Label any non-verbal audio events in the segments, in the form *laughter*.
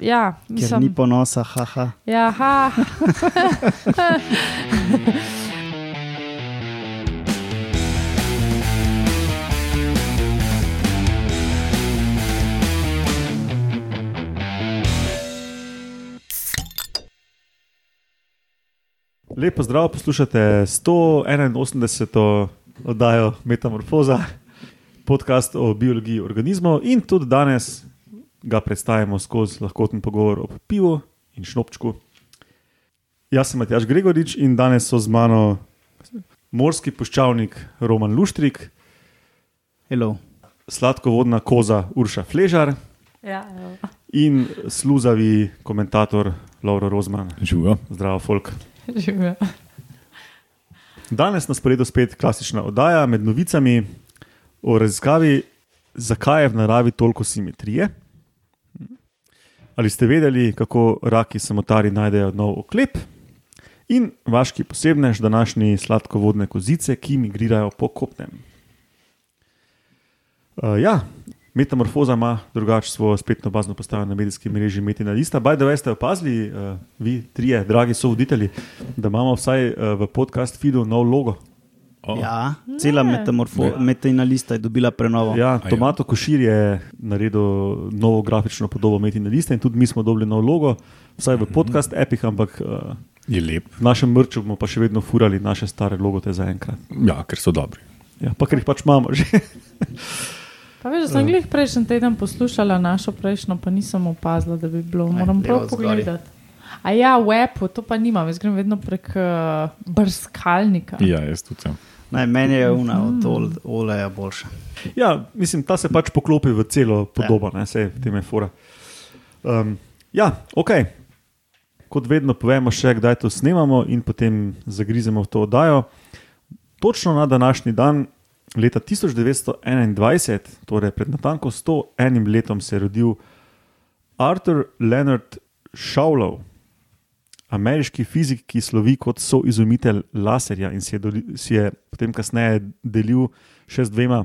Ja, Ker mislim, ni ponosa, haha. ja, ha. *laughs* Lepo zdrav, poslušate 181. oddajo Metamorfoza, podcast o biologiji organizmov in tudi danes ga predstavimo skozi lahkoten pogovor o pivu in šnopčku. Jaz sem Matjaš Gregorič in danes so z mano morski puščavnik Roman Luštrik, Hello. sladkovodna koza Urša Fležar ja, evo. in sluzavi komentator Lauro Rozman. Živijo. Zdravo, folk. Živijo. Danes na sporedu spet klasična oddaja med novicami o raziskavi, zakaj je v naravi toliko simetrije. Ali ste vedeli, kako raki samotari najdejo nov oklep? In vaški posebnež, današnji sladkovodne kozice, ki migrirajo po kopnem. Uh, ja, metamorfoza ima drugače svojo spletno bazno postavo na medijski mreži Metina Lista. Baj, da ste opazili, uh, vi trije, dragi sovoditelji, da imamo vsaj uh, v podcast feedu nov logo. Oh. Ja, cela metamorfoza, metinalista je dobila prenovo. Ja, ja. Tomato Košir je naredil novo grafično podobo Metina Lista in tudi mi smo dobili nov logo, vsaj v podcast epih, ampak uh, Je lep. v našem mrču bomo pa še vedno furali naše stare logote zaenkrat. Ja, ker so dobri. Ja, pa ker jih pač imamo že. *laughs* Pa veš, da sem glih prejšnji teden poslušala našo prejšnjo, pa nisem opazila, da bi bilo. Moram prav pogledati. A ja, v webu, to pa nimam, jaz grem vedno prek uh, brskalnika. Ja, jaz tudi. sem. Naj, meni je una od ol, oleja boljša. Ja, mislim, ta se pač poklopi v celo podobo, ne, vse je fora. Um, ja, ok. Kot vedno povemo še, kdaj to snemamo in potem zagrizemo v to oddajo. Točno na današnji dan, leta 1921, torej pred natanko 101 letom, se je rodil Arthur Leonard Shawlow, ameriški fizik, ki slovi kot soizumitelj laserja in si je, doli, si je potem kasneje delil še z dvema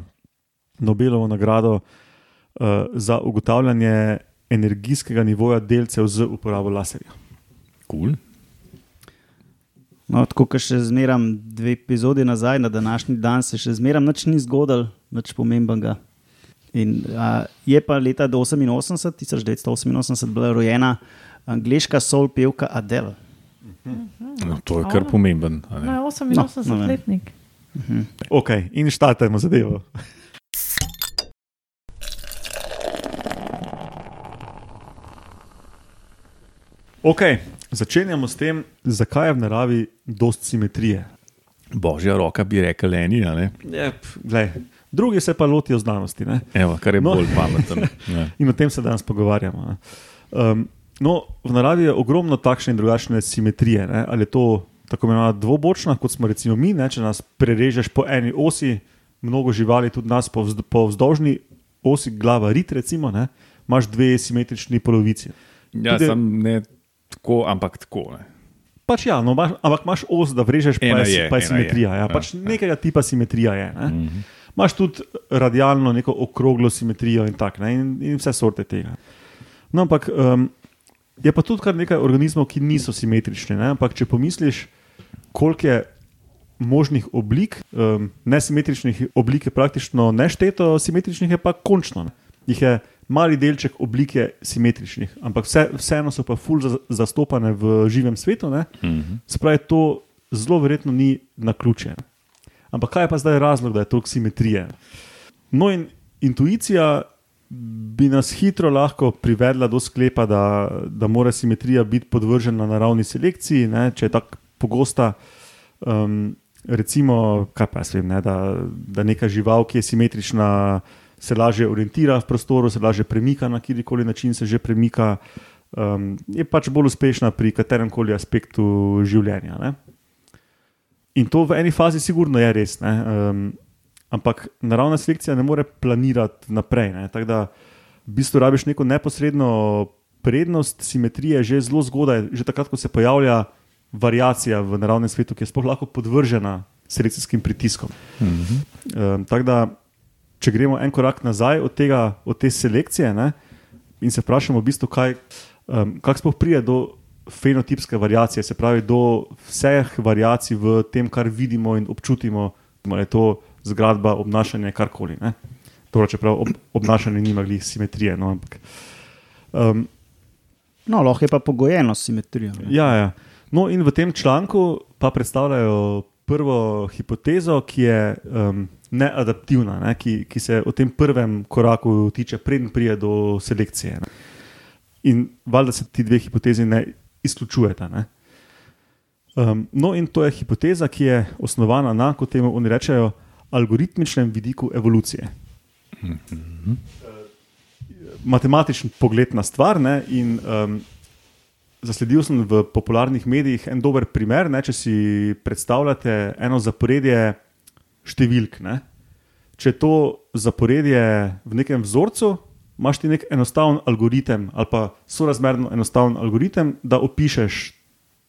Nobelovo nagrado uh, za ugotavljanje energijskega nivoja delcev z uporabo laserja. Cool. No, tako kot še zmeram dve epizodi nazaj, na današnji dan se še zmeram, nič ni zgodil, nič pomembenega. In, a, je pa leta 88, 1988 bila rojena angliška sol pevka Adele. No, to je kar pomemben. a ne? No, 88 No, vem. letnik. Ok, in štartajmo zadevo. Ok, začenjamo s tem, zakaj je v naravi dosti simetrije. Božja roka bi rekel eni, a ne? Glej, drugi se pa lotijo znanosti. Ne? Evo, kar je No. no. bolj pameten. Ja. *laughs* In o tem se danes pogovarjamo. ne. Um, no, v naravi je ogromno takšne in drugačne simetrije. Ne? Ali je to tako imenovana dvobočna, kot smo recimo mi, ne? če nas prerežeš po eni osi, mnogo živali, tudi nas po, vzd po vzdolžni osi, glava rit, recimo, ne? imaš dve simetrični polovici. Ja, Tudi- sam ne tako, ampak tako. Ne. Pač ja, no, imaš, ampak imaš os, da vrežeš, pa Ena je, je, pa je simetrija. je. Ja, Ja, pač ja. nekega tipa simetrija je. Ne? Mm -hmm. Imáš tudi radialno, neko okroglo simetrijo in tako, ne, in, in vse sorte tega. No, ampak um, je pa tudi kar nekaj organizmov, ki niso simetrični. Ne? Ampak če pomisliš, koliko je možnih oblik, um, nesimetričnih oblik je praktično nešteto, simetričnih je pa končno. Ne? Jih je mali delček oblike simetričnih, ampak vse, vseeno so pa ful za- zastopane v živem svetu. Ne? -hmm. Se pravi, to zelo verjetno ni na ključe. Ampak kaj je pa zdaj razlog, da je toliko simetrije? No, in intuicija bi nas hitro lahko privedla do sklepa, da, da mora simetrija biti podvržena naravni selekciji, ne, če je tako pogosta. Um, recimo, kaj pa jaz vem, ne, da, da neka žival, ki je simetrična, se lažje orientira v prostoru, se lažje premika na kjerkoli način, se že premika, um, je pač bolj uspešna pri katerem koli aspektu življenja. Ne. In to v eni fazi sigurno je res. Ne, um, ampak naravna selekcija ne more planirati naprej. Ne, tako da v bistvu rabiš neko neposredno prednost simetrije že zelo zgodaj, že takrat, ko se pojavlja variacija v naravnem svetu, ki je sploh lahko podvržena selekcijskim pritiskom. -hmm. Um, tako da, če gremo en korak nazaj od, tega, od te selekcije, ne, in se vprašamo, v bistvu, kaj, um, kako sploh pride do fenotipske variacije, se pravi do vseh variacij v tem, kar vidimo in občutimo, je to zgradba, obnašanje, karkoli. ne. Torej, čeprav ob, obnašanje nima glih simetrije. No, ampak, um, No, lahko je pa pogojeno s simetrijo. ne. Ja, ja. No, in v tem članku pa predstavljajo prvo hipotezo, ki je um, neadaptivna, ne, ki, ki se v tem prvem koraku tiče, preden pride do selekcije. Ne. In valjda se ti dve hipotezi ne izključujeta. Ne. Um, no, in to je hipoteza, ki je osnovana na, kot temu oni rečejo, algoritmičnem vidiku evolucije. Matematičen pogled na stvar. Ne, in, um, zasledil sem v popularnih medijih en dober primer. Ne, če si predstavljate eno zaporedje številk. Ne. Če je to zaporedje v nekem vzorcu, imaš ti nek enostaven algoritem ali pa sorazmerno enostaven algoritem, da opišeš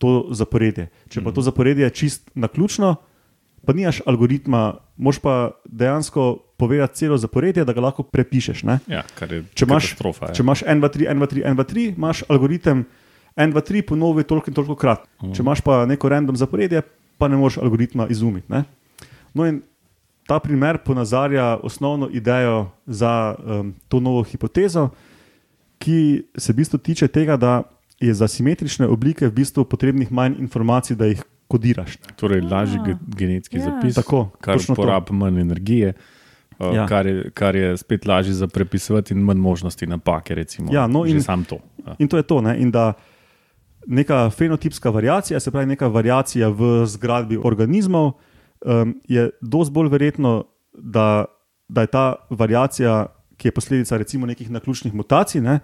to zaporedje. Če pa to zaporedje je čist na ključno, pa nimaš algoritma, moš pa dejansko povedati celo zaporedje, da ga lahko prepišeš. Ne. Ja, kar je Če imaš, katastrofa. ja. če imaš 1, 2, 3, 1, 2, 3, 1, 2, 3, imaš algoritem 1, 2, 3, ponovi toliko in toliko krat. Mhm. Če imaš pa neko random zaporedje, pa ne moreš algoritma izumiti. Ne? No, in ta primer ponazarja osnovno idejo za um, to novo hipotezo, ki se v bistvu tiče tega, da je za simetrične oblike v bistvu potrebnih manj informacij, da jih kodiraš. Torej, lažji Ah. ge- genetski Ja. zapis, Tako, kar porabi manj energije, uh, Ja. kar, je, kar je spet lažje za prepisovati in manj možnosti napake. Recimo, Ja, no in- sam to. Ja. In to je to. Ne? In da neka fenotipska variacija, se pravi neka variacija v zgradbi organizmov, um, je dosti bolj verjetno, da, da je ta variacija, ki je posledica recimo nekih naključnih mutacij, ne,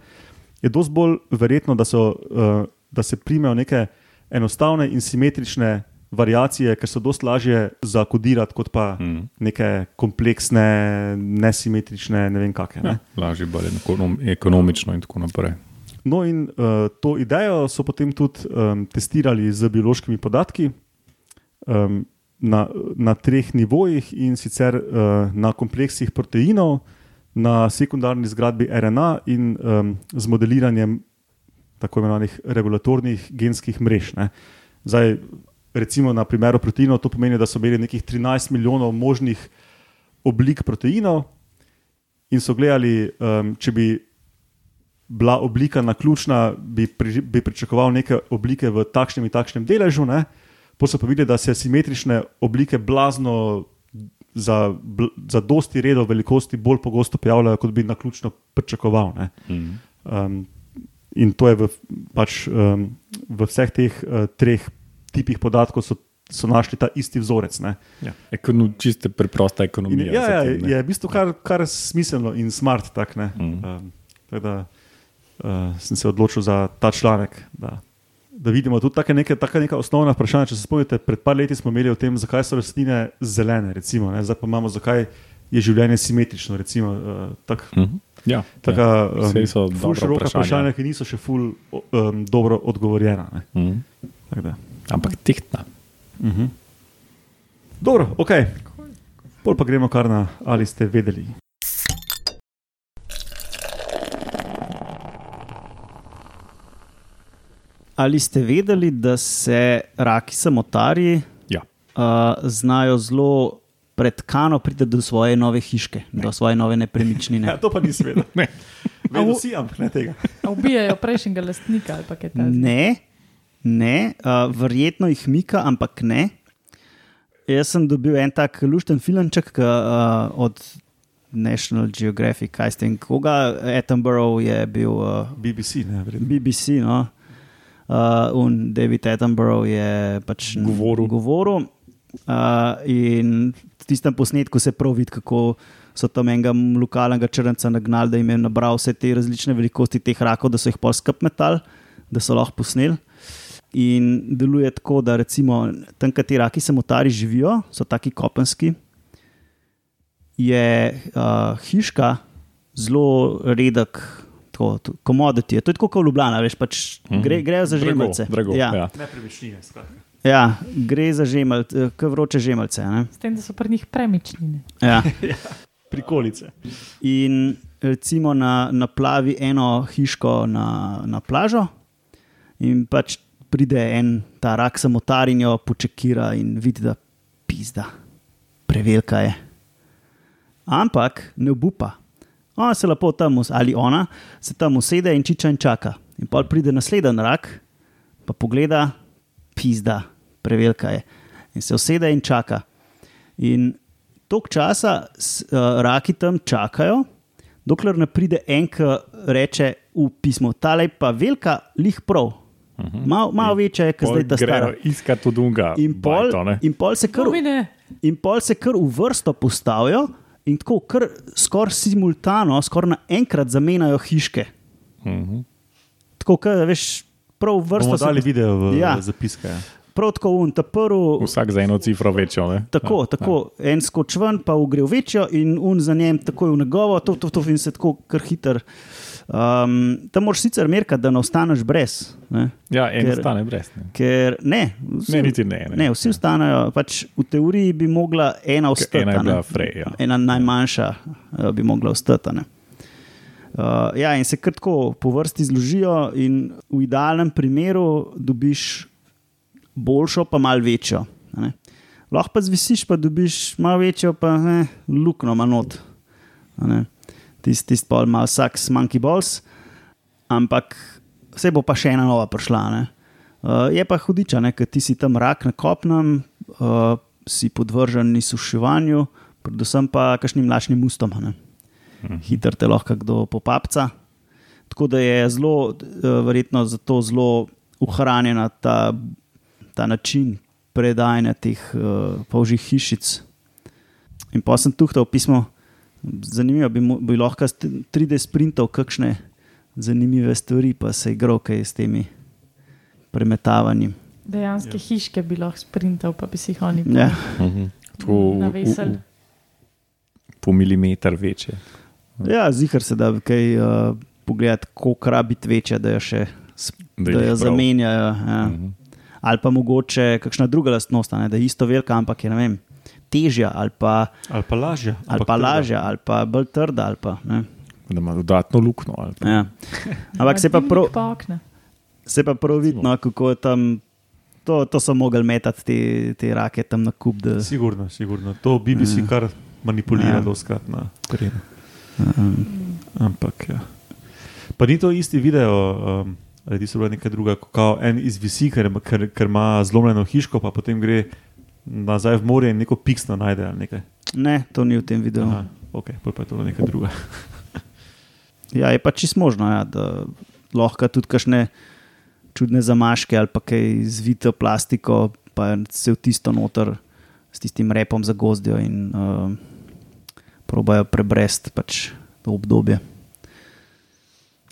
je dosti bolj verjetno, da, so, uh, da se primejo neke enostavne in simetrične variacije, ker so dosti lažje zakodirati kot pa Mhm. neke kompleksne, nesimetrične, ne vem kakšne. ne. Ja, lažje, bolj ekonom, ekonomično in tako naprej. No, in uh, to idejo so potem tudi um, testirali z biološkimi podatki um, na, na treh nivojih in sicer uh, na kompleksih proteinov, na sekundarni zgradbi RNA in um, z modeliranjem tako imenovanih regulatornih genskih mrež. Ne. Zdaj, recimo na primeru proteinov, to pomeni, da so imeli nekih 13 milijonov možnih oblik proteinov in so gledali, um, če bi bila oblika naključna, bi, pri, bi pričakoval neke oblike v takšnem in takšnem deležu, ne? pa so pa videli, da se simetrične oblike blazno za, za dosti redov velikosti bolj pogosto pojavljajo, kot bi naključno pričakoval. Ne? Mhm. Um, in to je v, pač, um, v vseh teh uh, treh tipih podatkov so, so našli ta isti vzorec. Ne? Ja. Ekono, čiste preprosta In, ekonomija. ja, za ja, tem, ne. je v bistvu kar, kar smiselno in smart. Tak, ne. Mm. um, tako da uh, sem se odločil za ta članek. Da, da vidimo tudi take neke, taka neka osnovna vprašanja. Če se spomnite, pred par leti smo imeli o tem, zakaj so rastline zelene, recimo, ne, zdaj pa imamo, zakaj je življenje simetrično. Recimo, uh, tak, Mhm. Ja, taka, ja. Saj so ful dobra široka vprašanja. vprašanja, ki niso še ful um, dobro odgovorjena. Ne. Mhm. Tako da. Ampak tehtna. Mhm. Dobro, ok. Pol pa gremo kar na ali ste vedeli. Ali ste vedeli, da se raki samotarji Ja. uh, znajo zelo pred kano priti do svoje nove hiške, ne. do svoje nove nepremičnine? *laughs* Ja, to pa nisem vedel. Ne. *laughs* Vedel si, ampak ne tega. *laughs* Ubijajo prejšnjega lastnika ali pa kaj takega. Ne, ne uh, verjetno jih mika, ampak ne. Jaz sem dobil en tak lušten filmček uh, od National Geographic, kaj ste in koga, Attenborough je bil. Uh, BBC, ne, verjetno. BBC, no. Uh, in David Attenborough je pač Govoril. govoril uh, in v tistem posnetku se prav vidi, kako so tam enega lokalnega črnca nagnali, da jim je nabral vse te različne velikosti teh rakov, da so jih pol skup metal, da so lahko posneli. In deluje tako, da recimo tam, kjer ti raki samotari živijo, so taki kopenski, je uh, hiška zelo redek, tako, je. To je tako kot v Ljubljana, veš, pač gre, grejo za Drago, žemelce. drago, ja, ja. Nepremičnine, skratka. Ja, gre za žemelce, kot vroče žemelce. a Ne? S tem, da so pri njih premičnine. *laughs* Ja. Prikolice. In recimo na, naplavi eno hiško na, na plažo in pač pride en ta rak samotar in jo počekira in vidi, da pizda, prevelika je. Ampak ne obupa. Ona se lepo tam, us- ali ona se tam usede in čiča in čaka. In pa pride naslednji rak, pa pogleda, pizda, prevelika je. In se usede in čaka. In toliko časa s, uh, raki tam čakajo, dokler ne pride en, ki reče v pismu: Ta je pa velika, lih prav. Malo mal večja je, kot zdaj ta stara. Grejo iskat od unga. In pol, bajto, in pol se kar Pomine. In pol se kar v vrsto postavijo, in tako kar skoraj simultano, skoraj naenkrat zamenjajo hiške. Mhm. Tako, kot veš, prav vrsto. Bomo se- dali video v Ja. ja. zapiske. Ja. Prav tako un, ta prvi. Vsak za eno cifro večjo. Ne? Tako, Ja, tako. En skoč ven, pa gre v večjo, in un za njem takoj v njegovo, to, to, to, in se tako kar hiter. Um, tam moraš sicer merkati, da ne ostaneš brez. Ne? Ja, en Ker- stane brez. Ne. Ker ne, vsi, Ne, niti ne, ne. ne, vsi ostanejo. Pač v teoriji bi mogla ena ostati. ena ne. Frey, ja. Ena najmanjša eh, bi mogla ostati. Ne. Uh, ja, in se kar tako po vrsti zložijo, in v idealnem primeru dobiš boljšo, pa malo večjo. ne. Lahko pa zvisiš, pa dobiš malo večjo, pa eh, luknjo manot. Tisti tist pol ima vsak s monkey balls, ampak se bo pa še ena nova prišla. ne. Uh, je pa hudiča, ker ti si tam rak na kopnem, uh, si podvržen izsuševanju, predvsem pa kakšnim mlačnim ustom. ne. Hiter te lahko kdo popapca. Tako da je zelo, uh, verjetno zato zelo uhranjena ta, ta način predajanja teh uh, polžjih hišic. In pa sem tuhtal pismo, zanimivo bi, bi lahko s t- 3D sprintov kakšne zanimive stvari, pa se igral kaj s temi premetavanji. Dejansko ja. hiške bi lahko sprintal, pa bi si jih oni Ja. Mhm. Tako v- v- Po milimeter večje. Ja, zihar se da kaj uh, pogledati, koliko rabiti večja, da jo še Da da jo zamenjajo. Ja. Mhm. Ali pa mogoče kakšna druga lastnost, a ne, da je isto velika, ampak je ne vem, težja ali pa, Ali pa lažje. ali pa lažja ali pa bolj trda. Ali pa, ne. Da ima dodatno luknjo. ali pa- ja. Ampak se pa prav, se pa prav vidi, no, kako je tam. To, to so mogli metati te, te rake tam na kup. Da, Sigurno, sigurno. To BBC kar manipulira Ja. doskrat na terenu. Um, Ampak ja. Pa ni to isti video, um, ali so bile nekaj druga, ko kao en izvisi, ker, ker, ker ima zlomljeno hiško, pa potem gre nazaj v morje in neko piksno najde ne, to ni v tem videu. Aha, ok, pa je to nekaj druga. *laughs* Ja, je pa čisto možno, ja, da lahko tudi kakšne čudne zamaške ali pa kaj zvito plastiko, pa se v tisto noter s tistim repom zagozdijo in uh, probajo prebresti pač to obdobje.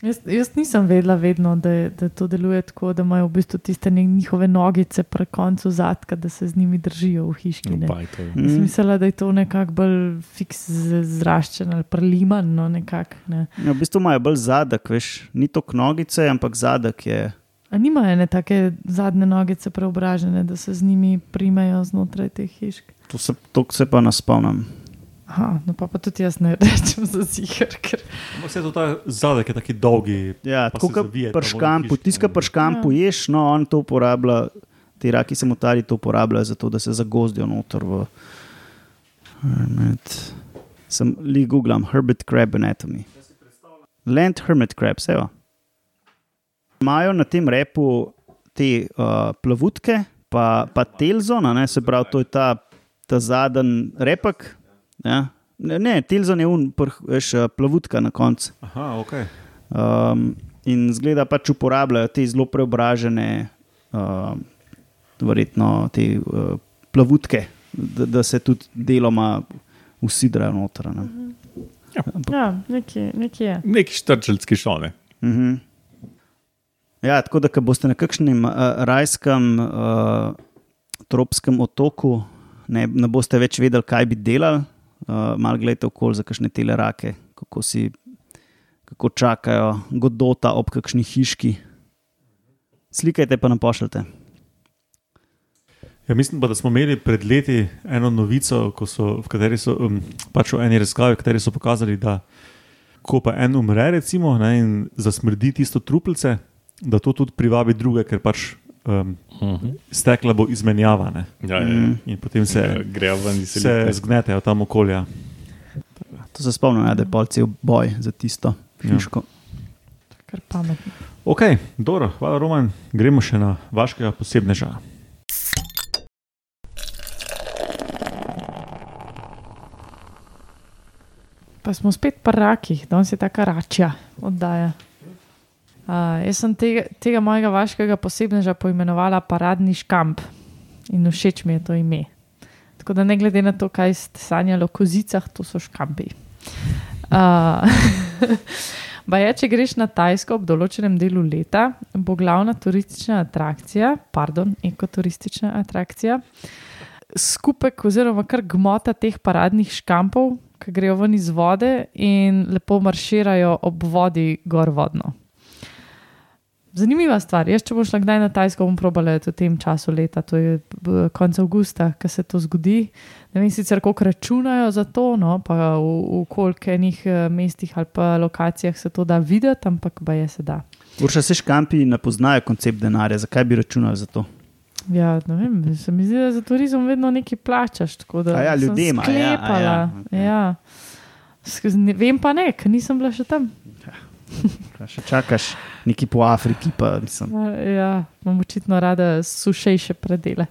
Jaz, jaz nisem vedela, vedno, da, da to deluje tako, da imajo v bistvu tiste njihove nogice pri koncu zadka, da se z njimi držijo v hiški. ja. Jaz Mm. mislila, da je to nekako bolj fiks zraščen ali preliman. No, nekak, ne. Ja, v bistvu imajo bolj zadek, veš, ni to nogice, ampak zadek je. A nimajo ene take zadnje nogice preobražene, da se z njimi primejo znotraj teh hišk. To se, to se pa naspomnim. Aha, no pa, pa tudi jaz ne rečem za ziger, ker Ampak se to ta zadek je taki dolgi. Ja, tako se kot zavije tam pri v škampu, hiški, tiska ne. pri škampu Ja. ješ, no on to uporablja, ti raki samotari to uporabljajo zato, da se zagozdijo noter v. Hermit. Sem li googlam, Herbert Crab Anatomy. Land Hermit Crab, sejo. Imajo na tem repu te uh, plavutke, pa, pa telzon, a ne, se pravi, to je ta, ta zadnji repek. Ja. Ne, telzon je un, veš, uh, plavutka na koncu. Aha, ok. Um, in zgleda pač uporabljajo te zelo preobražene, uh, verjetno te uh, plavutke, da, da se tudi deloma usidrajo noter. ne. ja, nekje, nekje je. Neki štrčelski šone. Mhm. Ja, tako da, ko boste na kakšnem uh, rajskem uh, tropskem otoku, ne, ne boste več vedeli, kaj bi delali, uh, malo gledajte okoli za kakšne tele rake, kako si. Kako čakajo, godota ob kakšni hiški. Slikajte, pa nam pošljete. Ja, mislim pa, da smo imeli pred leti eno novico, so, v kateri so um, pač v eni raziskavi, v kateri so pokazali, da ko pa en umre, recimo, ne, in zasmrdi tisto truplice, da to tudi privabi druge, ker pač um, Mhm. stekla bo izmenjava ne, Ja, ja. Mm. in potem se, Ja, se zgnetejo tam okolja. To se spomnim, ja, da je pol cel boj za tisto Ja. hiško. Kar pametno. Ok, dobro, hvala Roman. Gremo še na vašega posebneža. Pa smo spet pri rakih, danes je ta račja oddaja. Uh, jaz sem tega, tega mojega vaškega posebneža poimenovala Paradni škamp in všeč mi je to ime. Tako da ne glede na to, kaj ste sanjali o kozicah, to so škampi. Uh, *laughs* Baje, če greš na Tajsko ob določenem delu leta, bo glavna turistična atrakcija, pardon, ekoturistična atrakcija, skupek oziroma kar gmota teh paradnih škampov, ki grejo ven iz vode in lepo marširajo ob vodi gor vodno. Zanimiva stvar. Jaz, če boš šla kdaj na Tajsko, bom probala v tem času leta, to je konec avgusta, ko se to zgodi. Ne vem sicer, koliko računajo za to, no, pa v, v kolikšnih eh, mestih ali pa lokacijah se to da videti, ampak pa je se da. Urša se škampi ne poznajo koncept denarja, zakaj bi računali za to? Ja, ne vem, se mi zdi, da za turizem vedno nekaj plačaš. da A ja, ljudema, ja, a ja, sklepala. okej. ja. Sk- ne- Vem pa ne, ker nisem bila še tam. Kaj Še čakaš neki po Afriki, pa mislim. Ja, imam očitno rada sušejše predele.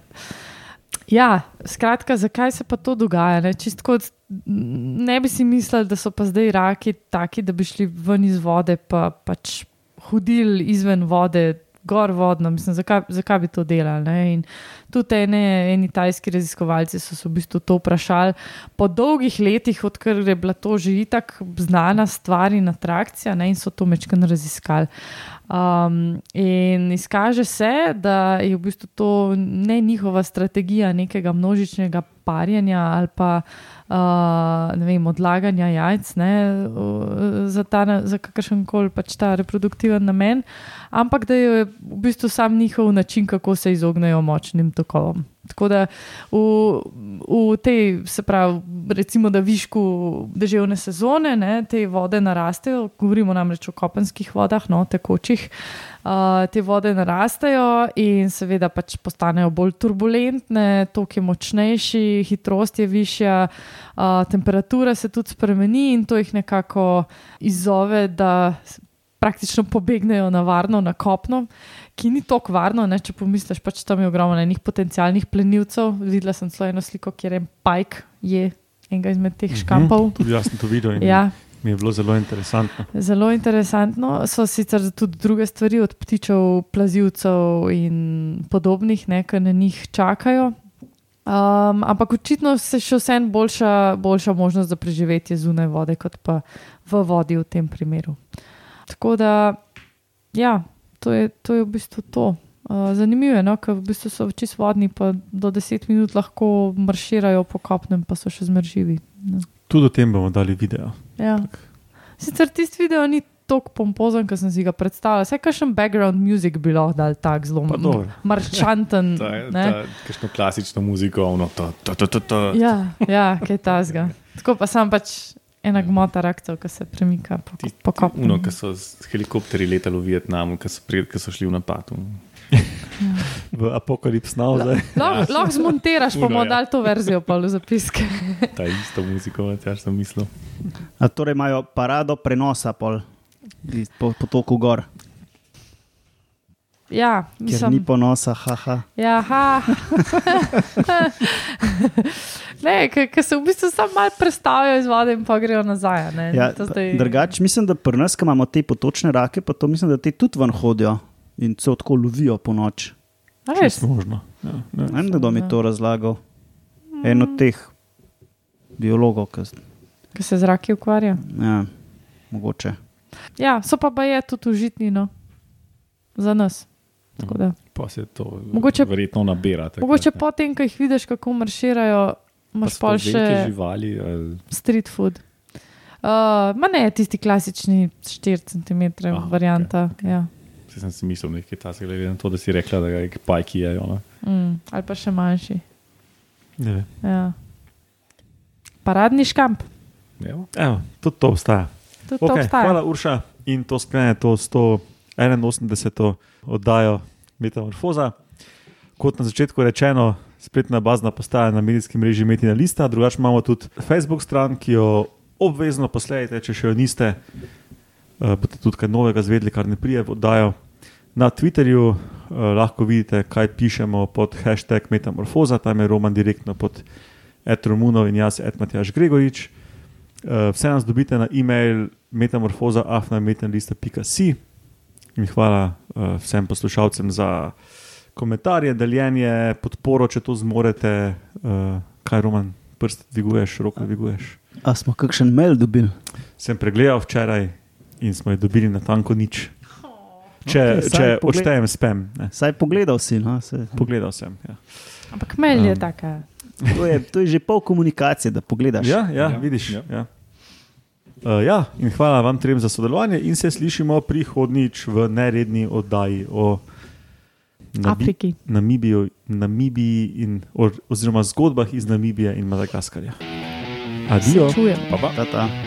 Ja, skratka, zakaj se pa to dogaja? Ne, Čist kot, ne bi si mislili, da so pa zdaj raki taki, da bi šli ven iz vode, pa pač hodili izven vode, gor vodno. Mislim, zakaj, zakaj bi to delali? Tudi ene, eni tajski raziskovalci so se v bistvu to vprašali. Po dolgih letih, odkar je bila to že itak znana stvar in atrakcija, ne? in so to mečkaj raziskali. Um, in izkaže se, da je v bistvu to ne njihova strategija nekega množičnega parjenja ali pa uh, ne vem, odlaganja jajc ne, za, za kakršen koli pač ta reproduktiven namen, ampak da je v bistvu sam njihov način, kako se izognejo močnim tokovom. Tako da v, v tej, se pravi, recimo, da višku deževne sezone, ne, te vode narastejo, govorimo namreč o kopenskih vodah, no, tekočih. Uh, te vode narastejo in seveda pač postanejo bolj turbulentne, tok je močnejši, hitrost je višja, uh, temperatura se tudi spremeni in to jih nekako izzove, da praktično pobegnejo na varno, na kopno, ki ni tako varno. Ne, če pomisliš, pač tam je ogromno enih potencialnih plenilcev. Videla sem celo eno sliko, kjer je pajk, je enega izmed teh škampov. Tudi jaz sem to videl Ja, mi je bilo zelo interesantno. Zelo interesantno so sicer tudi druge stvari, od ptičev, plazivcev in podobnih, ne, ki na njih čakajo. Um, ampak očitno se še vsem boljša, boljša možnost za preživetje zunaj vode, kot pa v vodi v tem primeru. Tako da, ja, to je, to je v bistvu to. Uh, zanimivo je, no, ker v bistvu so čisto vodni, pa do 10 minut lahko marširajo po kopnem, pa so še zmrživi. Ne. Tudi o tem bomo dali video. Ja. Sicer tisti video ni tako pompozen, kot sem si ga predstavljal. Vse kakšen background music bi lahko dal tak zelo marčanten. *laughs* Ta, ta, kakšno klasično muziko, ono, to, to, to, to, to. Ja, ja, kaj tasga. Tako pa sam pač ena gmota rakcev, ki se premika po, Ti- po kopnu. Uno, ki so z helikopterji letali v Vietnamu, ki so, pri- ki so šli v napad. *laughs* V apokalips now zdaj. *laughs* Lahko lahko zmontiraš, pa bomo ja. dali to verzijo pa v zapiske. *laughs* Ta isto muziko, ja sem mislil. A torej imajo parado prenosa pol po potoku gor, Ja, ker ni mislim. ponosa, haha. Ja, ha. Ne, ker se v bistvu samo malo predstavijo iz vode in pa grejo nazaj. a Ne? Ja, pa zdaj- Drugače, mislim, da pri nas, ki imamo te potočne rake, pa to mislim, da te tudi ven hodijo in se tako lovijo po noč. Res? Možno. Ja, ja. Ne vem, kdo mi je to razlagal. En od teh biologov, ki Ki se z raki ukvarja. ja, mogoče. Ja, so pa baje tudi užitni, no, za nas. Pa se to Mogoče- verjetno nabira. Mogoče ne. potem, ko jih vidiš, kako marširajo, Pa imaš pa to velike še živali. Ali... street food. Uh, ma ne, tisti klasični 4 cm Ah, ah, varianta. Okay. Ja. Saj sem si mislil nekaj tasega, glede na to, da si rekla, da ga pajki jejo. no. Mm, ali pa še manjši. Ne vem. Ja. Paradni škamp. Evo. Evo, tudi to obstaja. Tudi to Okay, obstaja. hvala, Urša. In to sklene to 181. oddajo Metamorfoza. Kot na začetku rečeno, spletna bazna postaja na medijskem mreži Metina Lista, drugače imamo tudi Facebook stran, ki jo obvezno posledite, če še jo niste. Uh, boste tudi kaj novega zvedeli, kar ne prije v oddajo. Na Twitterju uh, lahko vidite, kaj pišemo pod hashtag Metamorfoza, tam je Roman direktno pod Ed Romunov in jaz, Ed Matjaš Gregorič. Uh, vse nas dobite na e-mail metamorfoza.afnametanlista.si in hvala uh, vsem poslušalcem za komentarje, deljenje, podporo, če to zmorete. Uh, kaj, Roman, prst dviguješ, roko dviguješ. A smo kakšen mail dobili? Sem pregledal včeraj in smo jo dobili na tanko nič. Če, okay, če odštejem spam, ne. Saj pogledal si. No? Se, pogledal sem. Ja. Ampak mail je Um, taka. to, je, to je že pol komunikacije, da pogledaš. Ja, ja, ja, vidiš. Ja. Ja. Uh, ja, in hvala vam trem za sodelovanje, in se slišimo prihodnjič v neredni oddaji o Afriki. Namibiju, Namibiji in, or, oziroma zgodbah iz Namibije in Madagaskarja. Adijo. Pa pa. Ta, ta.